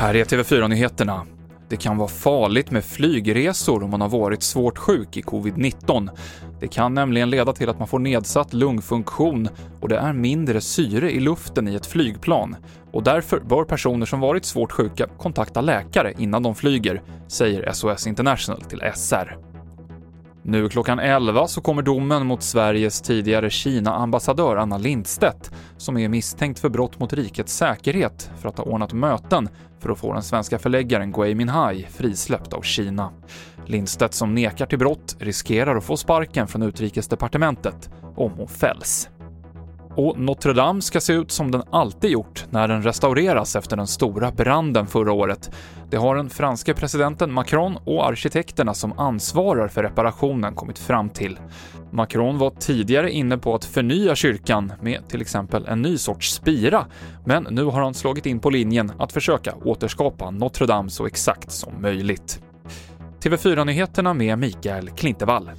Här är TV4-nyheterna. Det kan vara farligt med flygresor om man har varit svårt sjuk i covid-19. Det kan nämligen leda till att man får nedsatt lungfunktion och det är mindre syre i luften i ett flygplan. Och därför bör personer som varit svårt sjuka kontakta läkare innan de flyger, säger SOS International till SR. Nu klockan 11 så kommer domen mot Sveriges tidigare Kina-ambassadör Anna Lindstedt, som är misstänkt för brott mot rikets säkerhet för att ha ordnat möten för att få den svenska förläggaren Gui Minhai frisläppt av Kina. Lindstedt som nekar till brott riskerar att få sparken från utrikesdepartementet om hon fälls. Och Notre Dame ska se ut som den alltid gjort när den restaureras efter den stora branden förra året. Det har den franske presidenten Macron och arkitekterna som ansvarar för reparationen kommit fram till. Macron var tidigare inne på att förnya kyrkan med till exempel en ny sorts spira, men nu har han slagit in på linjen att försöka återskapa Notre Dame så exakt som möjligt. TV4-nyheterna med Mikael Klintevall.